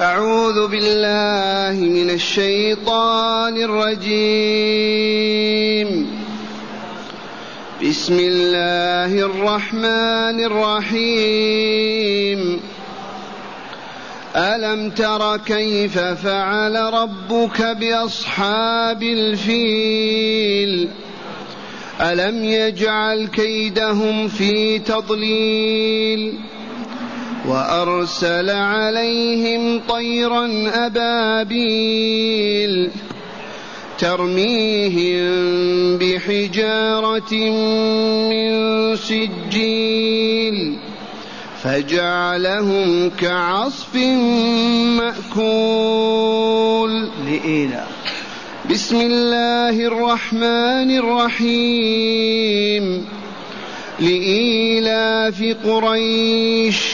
أعوذ بالله من الشيطان الرجيم. بسم الله الرحمن الرحيم. ألم تر كيف فعل ربك بأصحاب الفيل؟ ألم يجعل كيدهم في تضليل؟ وأرسل عليهم طيرا أبابيل ترميهم بحجارة من سجيل فجعلهم كعصف مأكول. لإيلا. بسم الله الرحمن الرحيم. لإيلاف قريش.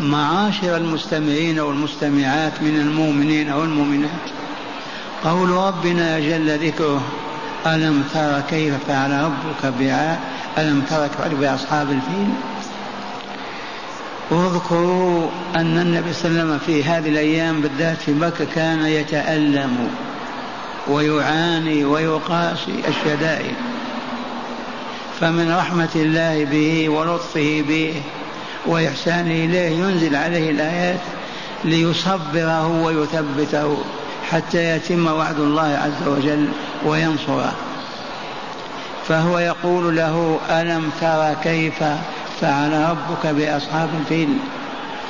معاشر المستمعين والمستمعات من المؤمنين والمؤمنات. قول ربنا جل ذكره ألم تر كيف فعل ربك بعاء ألم تر كيف بأصحاب الفيل؟ واذكروا أن النبي صلى الله عليه وسلم في هذه الأيام بالذات في مكة كان يتألم ويعاني ويقاسي الشدائد. فمن رحمة الله به ولطفه به وإحسانه إليه ينزل عليه الآيات ليصبره ويثبته حتى يتم وعد الله عز وجل وينصره. فهو يقول له ألم ترى كيف فعل ربك بأصحاب الفيل؟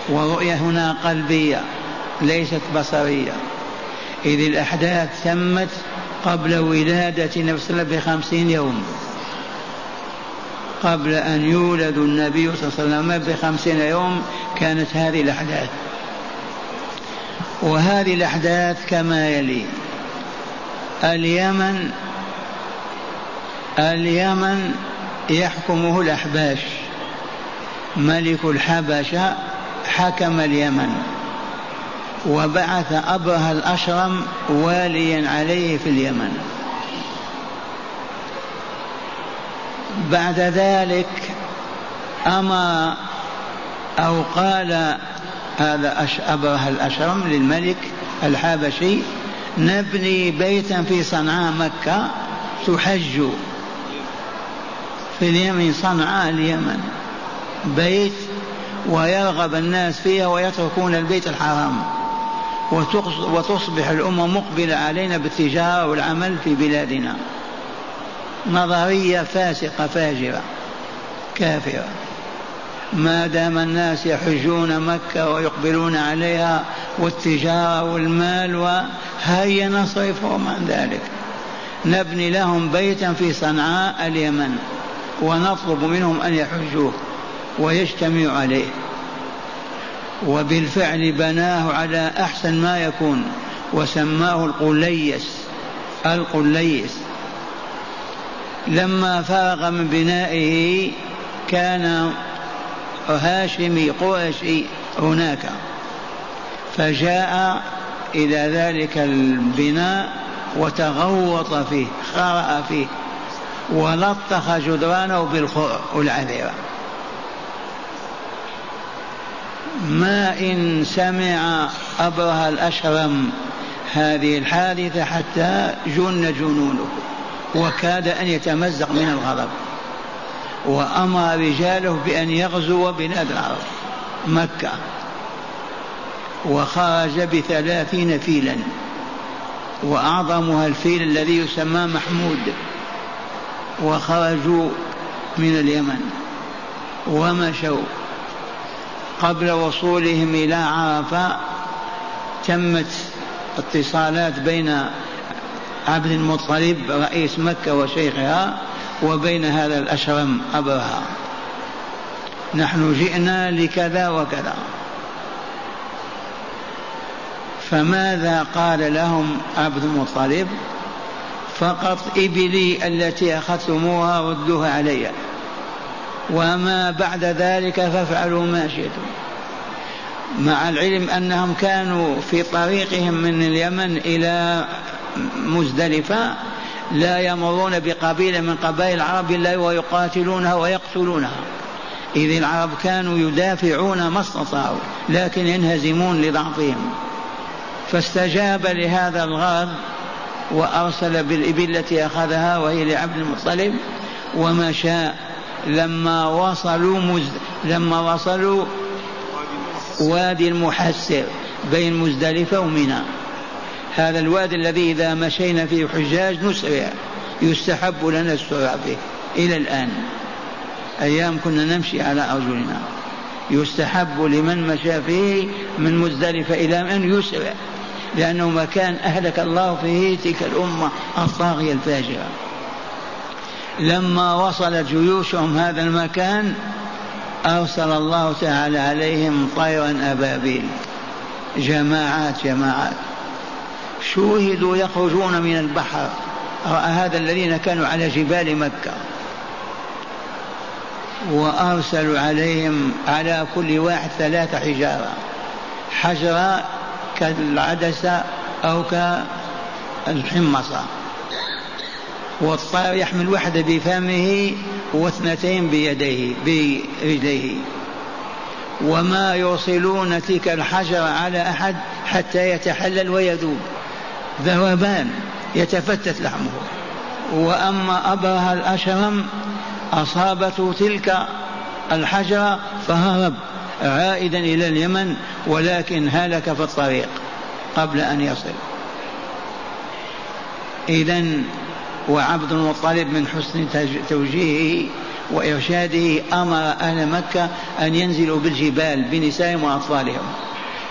ورؤية هنا قلبية ليست بصرية. إذ الأحداث تمت قبل ولادة صلى الله بخمسين يوم. قبل أن يولد النبي صلى الله عليه وسلم بخمسين يوم كانت هذه الأحداث. وهذه الأحداث كما يلي اليمن اليمن يحكمه الأحباش. ملك الحبشة حكم اليمن. وبعث أبره الأشرم واليا عليه في اليمن. بعد ذلك أمر أو قال هذا أبره الأشرم للملك الحبشي نبني بيتا في صنعاء مكة تحج في اليمن صنعاء اليمن بيت ويرغب الناس فيها ويتركون البيت الحرام. وتصبح الأمة مقبلة علينا بالتجارة والعمل في بلادنا. نظرية فاسقة فاجرة كافرة. ما دام الناس يحجون مكة ويقبلون عليها والتجارة والمال وهيا نصرفهم عن ذلك. نبني لهم بيتا في صنعاء اليمن ونطلب منهم أن يحجوه ويجتمعوا عليه. وبالفعل بناه على أحسن ما يكون وسماه القليس القليس. لما فرغ من بنائه كان هاشمي قرشي هناك. فجاء إلى ذلك البناء وتغوط فيه خرأ فيه ولطخ جدرانه بالخرق والعذيرة ما إن سمع أبرهة الأشرم هذه الحادثة حتى جن جنونه. وكاد أن يتمزق من الغضب. وأمر رجاله بأن يغزوا بلاد العرب مكة. وخرج بثلاثين فيلا. وأعظمها الفيل الذي يسمى محمود. وخرجوا من اليمن. ومشوا. قبل وصولهم إلى عرفة تمت اتصالات بين عبد المطلب رئيس مكة وشيخها وبين هذا الأشرم أبرهة نحن جئنا لكذا وكذا. فماذا قال لهم عبد المطلب؟ فقط إبلي التي أخذتموها ردوها علي. وما بعد ذلك فافعلوا ما شئتم. مع العلم أنهم كانوا في طريقهم من اليمن إلى مزدلفة لا يمرون بقبيلة من قبائل العرب إلا ويقاتلونها ويقتلونها. إذ العرب كانوا يدافعون ما استطاعوا لكن ينهزمون لضعفهم فاستجاب لهذا الغرض وأرسل بالإبل التي أخذها وهي لعبد المطلب. ومشى لما وصلوا مز... لما وصلوا وادي المحسر بين مزدلفة ومنى. هذا الوادي الذي إذا مشينا فيه حجاج نسرع. يستحب لنا السرعة فيه. إلى الآن. أيام كنا نمشي على أرجلنا. يستحب لمن مشى فيه من مزدلفة إلى أن يسرع. لأنه مكان أهلك الله فيه تلك الأمة الطاغية الفاجرة. لما وصلت جيوشهم هذا المكان أرسل الله تعالى عليهم طيرا أبابيل. جماعات جماعات. شوهدوا يخرجون من البحر. رأى هذا الذين كانوا على جبال مكة. وأرسلوا عليهم على كل واحد ثلاثة حجارة. حجرة كالعدسة أو كالحمصة. والطائر يحمل واحدة بفمه واثنتين بيديه برجليه. وما يوصلون تلك الحجر على أحد حتى يتحلل ويذوب. ذوبان يتفتت لحمه. وأما أبرهة الأشرم أصابته تلك الحجرة فهرب عائدا إلى اليمن ولكن هلك في الطريق قبل أن يصل. إذا وعبد المطلب من حسن توجيهه وإرشاده أمر أهل مكة أن ينزلوا بالجبال بنسائهم وأطفالهم.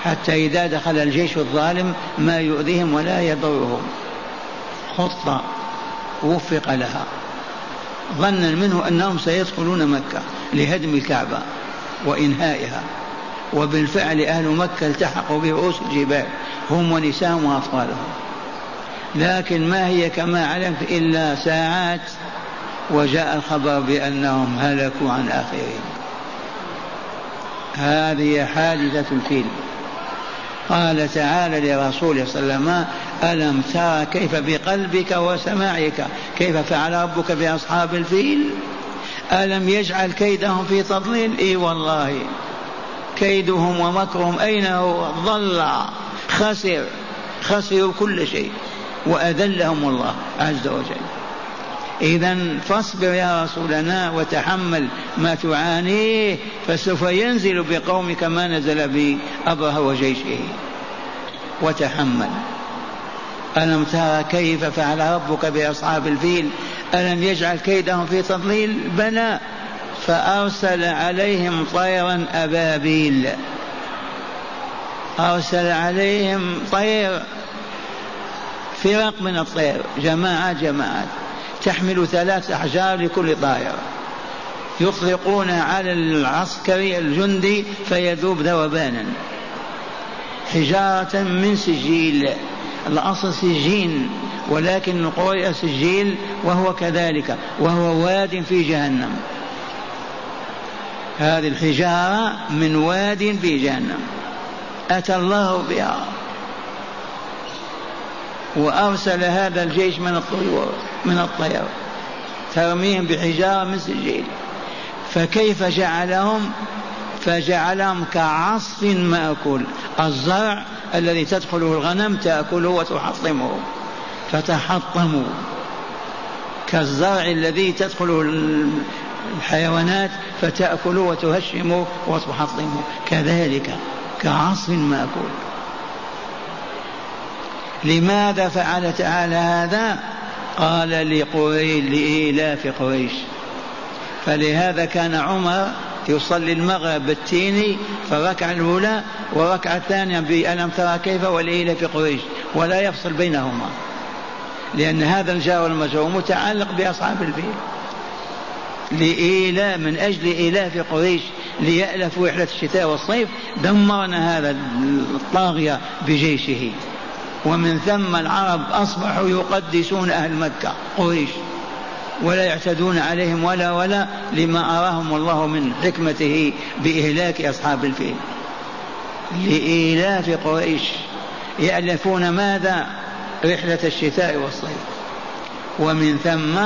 حتى إذا دخل الجيش الظالم ما يؤذيهم ولا يضرهم خطة وفق لها. ظنا منه أنهم سيدخلون مكة لهدم الكعبة وإنهائها. وبالفعل أهل مكة التحقوا برؤوس الجبال هم ونساءهم وأطفالهم. لكن ما هي كما علمت إلا ساعات وجاء الخبر بأنهم هلكوا عن آخرهم. هذه حادثة الفيل. قال تعالى لرسوله صلى الله عليه وسلم ألم ترى كيف بقلبك وسماعك؟ كيف فعل ربك بأصحاب الفيل؟ ألم يجعل كيدهم في تضليل؟ إي والله. كيدهم ومكرهم أين هو؟ ضل خسر خسروا كل شيء وأذلهم الله عز وجل. إذا فاصبر يا رسولنا وتحمل ما تعانيه فسوف ينزل بقومك ما نزل بأبره وجيشه. وتحمل. ألم ترى كيف فعل ربك بأصحاب الفيل؟ ألم يجعل كيدهم في تضليل؟ بلى. فأرسل عليهم طيرا أبابيل. أرسل عليهم طير فرق من الطير. جماعات جماعات تحمل ثلاث أحجار لكل طائرة. يطلقون على العسكري الجندي فيذوب ذوبانا. حجارة من سجيل. الأصل سجين ولكن قرئ سجيل وهو كذلك وهو واد في جهنم. هذه الحجارة من واد في جهنم. أتى الله بها. وأرسل هذا الجيش من الطيور من الطير. ترميهم بحجارة من سجيل. فكيف جعلهم؟ فجعلهم كعصف مأكول. الزرع الذي تدخله الغنم تأكله وتحطمه. فتحطموا. كالزرع الذي تدخله الحيوانات فتأكله وتهشمه وتحطمه. كذلك كعصف مأكول. لماذا فعل تعالى هذا؟ قال لقريش لإيلاف قريش. فلهذا كان عمر يصلي المغرب بالتين فركع الأولى وركع الثانية بألم ترى كيف؟ والإيلاف قريش. ولا يفصل بينهما. لأن هذا الجار والمجرور متعلق بأصحاب الفيل. لإيلاف من أجل إيلاف قريش ليألفوا رحلة الشتاء والصيف دمرنا هذا الطاغية بجيشه. ومن ثم العرب أصبحوا يقدسون أهل مكة قريش ولا يعتدون عليهم ولا ولا لما أراهم الله من حكمته بإهلاك أصحاب الفيل. لإيلاف قريش يألفون ماذا؟ رحلة الشتاء والصيف. ومن ثم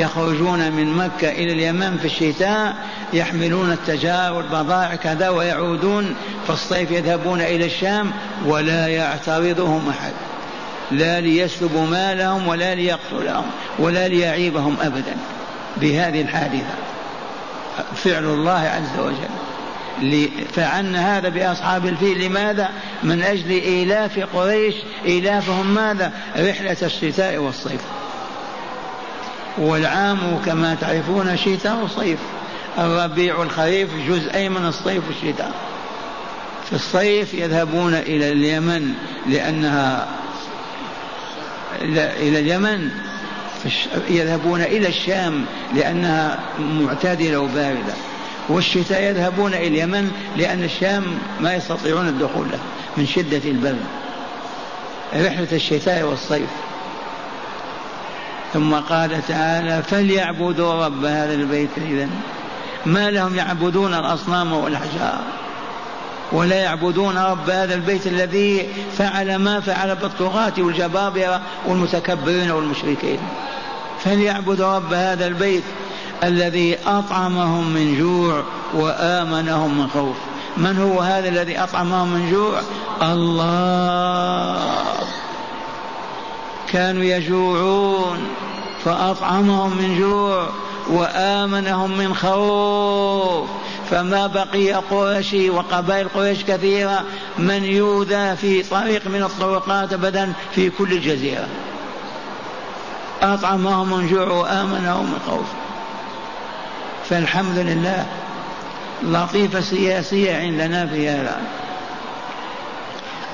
يخرجون من مكة إلى اليمن في الشتاء يحملون التجار والبضائع كذا ويعودون في الصيف يذهبون إلى الشام ولا يعترضهم أحد. لا ليسلبوا مالهم ولا ليقتلهم ولا ليعيبهم أبدا بهذه الحادثة. فعل الله عز وجل. فعلنا هذا بأصحاب الفيل. لماذا؟ من أجل إيلاف قريش. إيلافهم ماذا؟ رحلة الشتاء والصيف. والعام كما تعرفون شتاء وصيف. الربيع والخريف جزئين من الصيف والشتاء. في الصيف يذهبون إلى اليمن لأنها إلى اليمن. يذهبون إلى الشام لأنها معتدلة وباردة. والشتاء يذهبون إلى اليمن لأن الشام ما يستطيعون الدخول له من شدة البرد رحلة الشتاء والصيف. ثم قال تعالى فليعبدوا رب هذا البيت إذا ما لهم يعبدون الأصنام والأحجار ولا يعبدون رب هذا البيت الذي فعل ما فعل بالطغاة والجبابرة والمتكبرين والمشركين. فليعبدوا رب هذا البيت الذي أطعمهم من جوع وآمنهم من خوف. من هو هذا الذي أطعمهم من جوع؟ الله. كانوا يجوعون فأطعمهم من جوع وآمنهم من خوف. فما بقي قريش وقبائل قريش كثيرة من يؤذى في طريق من الطرقات أبدا في كل الجزيرة. أطعمهم من جوع وآمنهم من خوف. فالحمد لله لطيفة سياسية عندنا في هذا.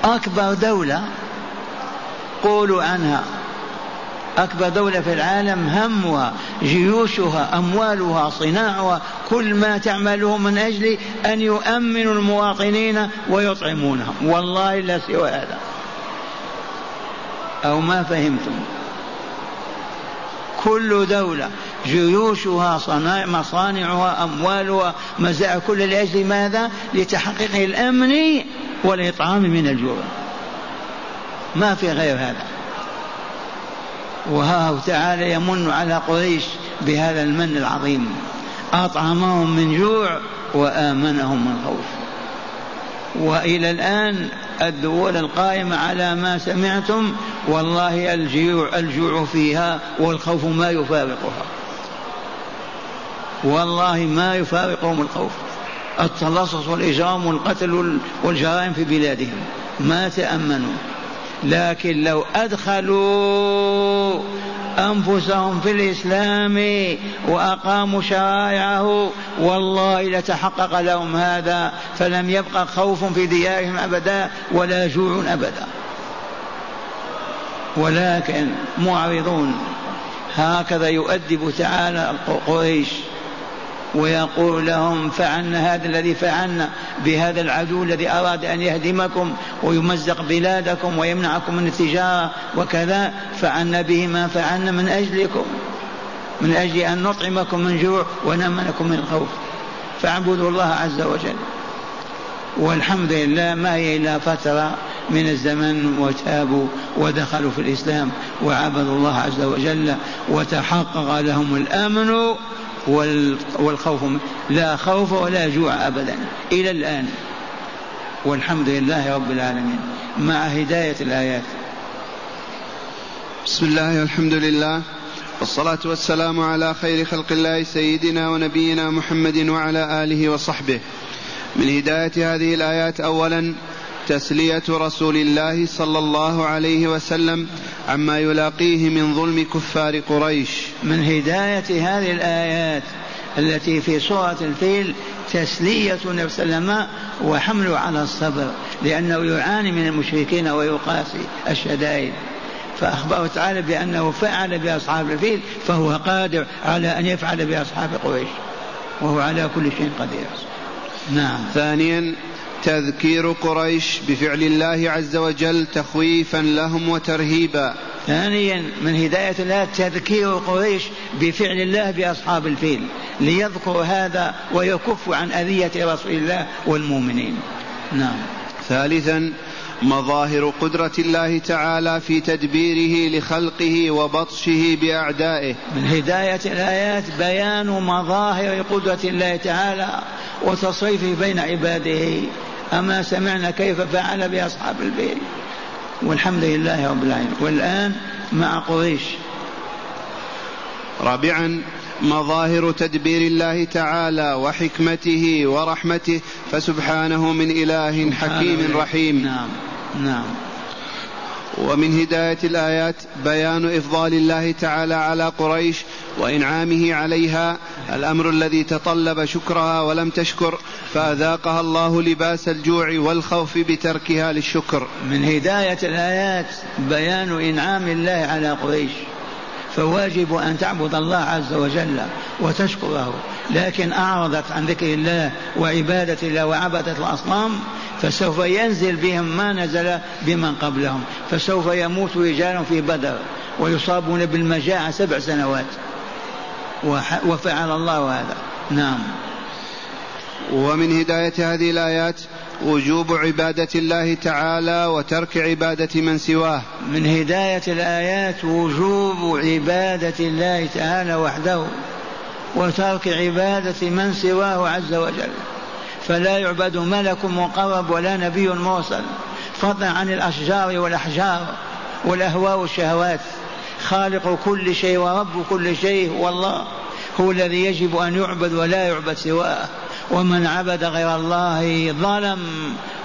أكبر دولة قولوا عنها. أكبر دولة في العالم همها جيوشها أموالها صناعها كل ما تعمله من أجل أن يؤمنوا المواطنين ويطعمونهم والله لا سوى هذا. أو ما فهمتم. كل دولة جيوشها صنائع مصانعها أموالها مزاع كل لأجل ماذا؟ لتحقيق الأمن والإطعام من الجوع. ما في غير هذا. وها تعالى يمن على قريش بهذا المن العظيم. أطعمهم من جوع وآمنهم من خوف. وإلى الآن الدول القائمة على ما سمعتم والله الجوع الجوع فيها والخوف ما يفارقها. والله ما يفارقهم الخوف. التلصص والإجرام والقتل والجرائم في بلادهم. ما تأمنوا. لكن لو أدخلوا أنفسهم في الإسلام وأقاموا شرائعه والله لتحقق لهم هذا فلم يبقى خوف في ديارهم أبدا ولا جوع أبدا. ولكن معرضون. هكذا يؤدب تعالى قريش. ويقول لهم فعلنا هذا الذي فعلنا بهذا العدو الذي أراد أن يهدمكم ويمزق بلادكم ويمنعكم من التجارة وكذا فعلنا به ما فعلنا من أجلكم من أجل أن نطعمكم من جوع ونمنكم من الخوف فاعبدوا الله عز وجل. والحمد لله ما هي إلا فترة من الزمن وتابوا ودخلوا في الإسلام وعبدوا الله عز وجل وتحقق لهم الأمن والخوف لا خوف ولا جوع أبدا إلى الآن. والحمد لله رب العالمين مع هداية الآيات. بسم الله والحمد لله والصلاة والسلام على خير خلق الله سيدنا ونبينا محمد وعلى آله وصحبه. من هداية هذه الآيات أولا تسلية رسول الله صلى الله عليه وسلم عما يلاقيه من ظلم كفار قريش. من هداية هذه الآيات التي في سورة الفيل تسلية النبي صلى الله عليه وسلم وحمله على الصبر لأنه يعاني من المشركين ويقاسي الشدائد. فأخبره تعالى بأنه فعل بأصحاب الفيل فهو قادر على أن يفعل بأصحاب قريش. وهو على كل شيء قدير. نعم. ثانيا تذكير قريش بفعل الله عز وجل تخويفا لهم وترهيبا. ثانيا من هداية الله تذكير قريش بفعل الله بأصحاب الفيل ليذكروا هذا ويكفوا عن أذية رسول الله والمؤمنين. نعم. ثالثا مظاهر قدرة الله تعالى في تدبيره لخلقه وبطشه بأعدائه. من هداية الآيات بيان مظاهر قدرة الله تعالى وتصريفه بين عباده. أما سمعنا كيف فعل بأصحاب الفيل والحمد لله رب العالمين. والآن مع قريش. رابعا مظاهر تدبير الله تعالى وحكمته ورحمته. فسبحانه من إله حكيم رحيم. نعم نعم. ومن هداية الآيات بيان إفضال الله تعالى على قريش وإنعامه عليها. الأمر الذي تطلب شكرها ولم تشكر فأذاقها الله لباس الجوع والخوف بتركها للشكر. من هداية الآيات بيان إنعام الله على قريش فواجب أن تعبد الله عز وجل وتشكره. لكن أعرضت عن ذكر الله وعبادة الله وعبدة الأصنام فسوف ينزل بهم ما نزل بمن قبلهم فسوف يموت رجال في بدر ويصابون بالمجاعة سبع سنوات. وفعل الله هذا. نعم. ومن هداية هذه الآيات وجوب عبادة الله تعالى وترك عبادة من سواه. من هداية الآيات وجوب عبادة الله تعالى وحده وترك عبادة من سواه عز وجل. فلا يعبد ملك مقرب ولا نبي مرسل فضلا عن الأشجار والأحجار والأهواء والشهوات. خالق كل شيء ورب كل شيء هو الله هو الذي يجب أن يعبد ولا يعبد سواه. ومن عبد غير الله ظلم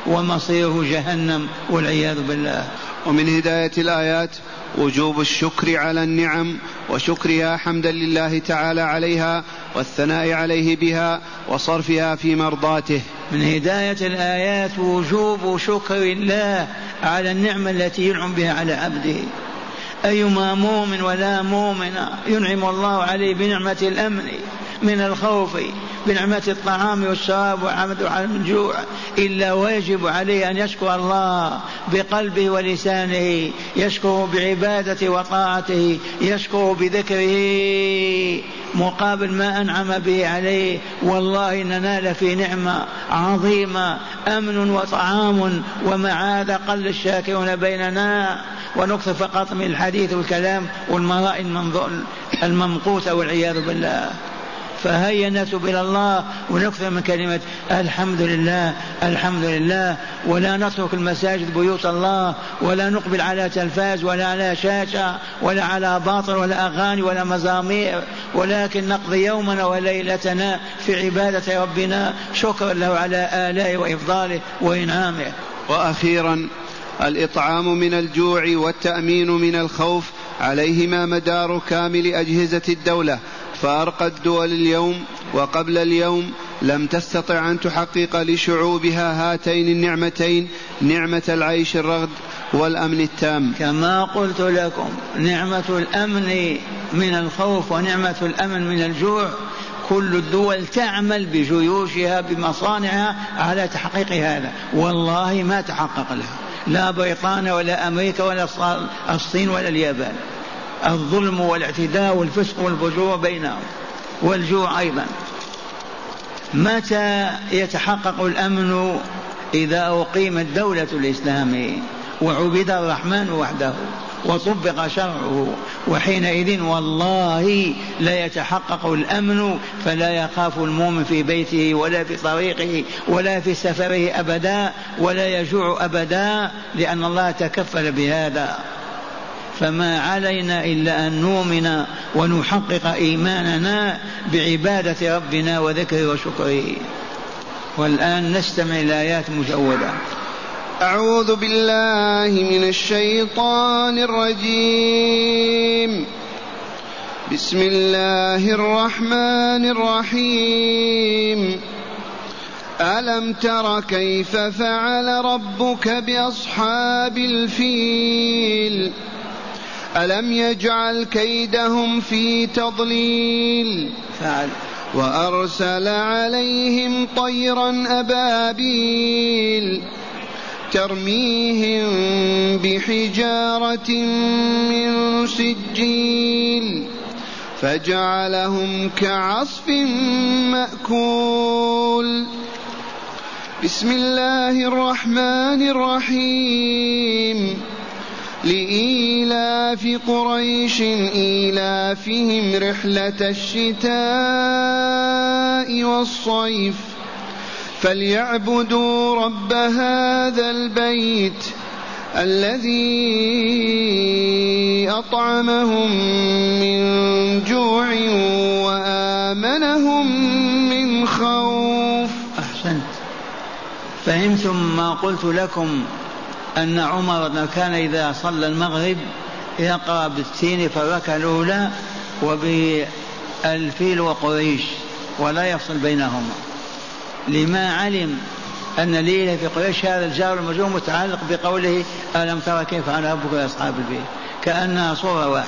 ومصيره جهنم والعياذ بالله. ومن هداية الآيات وجوب الشكر على النعم وشكرها حمدا لله تعالى عليها والثناء عليه بها وصرفها في مرضاته. من هداية الآيات وجوب شكر الله على النعمة التي ينعم بها على عبده. أيما مؤمن ولا مؤمن ينعم الله عليه بنعمة الأمن. من الخوف بنعمة الطعام والشراب وعمد على الجوع إلا ويجب عليه أن يشكر الله بقلبه ولسانه يشكر بعبادته وطاعته يشكر بذكره مقابل ما أنعم به عليه. والله إننا لفي نعمة عظيمة أمن وطعام ومع هذا قل الشاكرون بيننا. ونكثر فقط من الحديث والكلام والمرائي الممقوتة والعياذ بالله. فهيا نتوب إلى الله ونكثر من كلمة الحمد لله الحمد لله ولا نترك المساجد بيوت الله ولا نقبل على تلفاز ولا على شاشة ولا على باطل ولا أغاني ولا مزامير ولكن نقضي يومنا وليلتنا في عبادة ربنا. شكرا له على آلائه وإفضاله وإنعامه. وأخيرا الإطعام من الجوع والتأمين من الخوف عليهما مدار كامل أجهزة الدولة. فأرقى الدول اليوم وقبل اليوم لم تستطع أن تحقق لشعوبها هاتين النعمتين نعمة العيش الرغد والأمن التام. كما قلت لكم نعمة الأمن من الخوف ونعمة الأمن من الجوع كل الدول تعمل بجيوشها بمصانعها على تحقيق هذا. والله ما تحقق لها. لا بريطانيا ولا أمريكا ولا الصين ولا اليابان. الظلم والاعتداء والفسق والفجور بينهم والجوع أيضا. متى يتحقق الأمن إذا أقيمت دولة الإسلام وعبد الرحمن وحده وطبق شرعه وحينئذ والله لا يتحقق الأمن فلا يخاف المؤمن في بيته ولا في طريقه ولا في سفره أبدا ولا يجوع أبدا لأن الله تكفل بهذا. فما علينا إلا أن نؤمن ونحقق إيماننا بعبادة ربنا وذكره وشكره والآن نستمع إلى آيات مجودة. أعوذ بالله من الشيطان الرجيم. بسم الله الرحمن الرحيم. ألم تر كيف فعل ربك بأصحاب الفيل؟ ألم يجعل كيدهم في تضليل؟ فعل. وأرسل عليهم طيرا أبابيل ترميهم بحجارة من سجيل فجعلهم كعصف مأكول. بسم الله الرحمن الرحيم. لإيلاف قريش إيلافهم رحلة الشتاء والصيف فليعبدوا رب هذا البيت الذي أطعمهم من جوع وآمنهم من خوف. أحسنت. فهمتم ما قلت لكم. أن عمر كان إذا صلى المغرب يقرأ بالتين في الأولى وبالفيل وقريش ولا يفصل بينهما. لما علم أن ليلة في قريش هذا الجار المجرور متعلق بقوله ألم ترى كيف فعل ربك أصحاب البيت؟ كأنها صورة واحدة.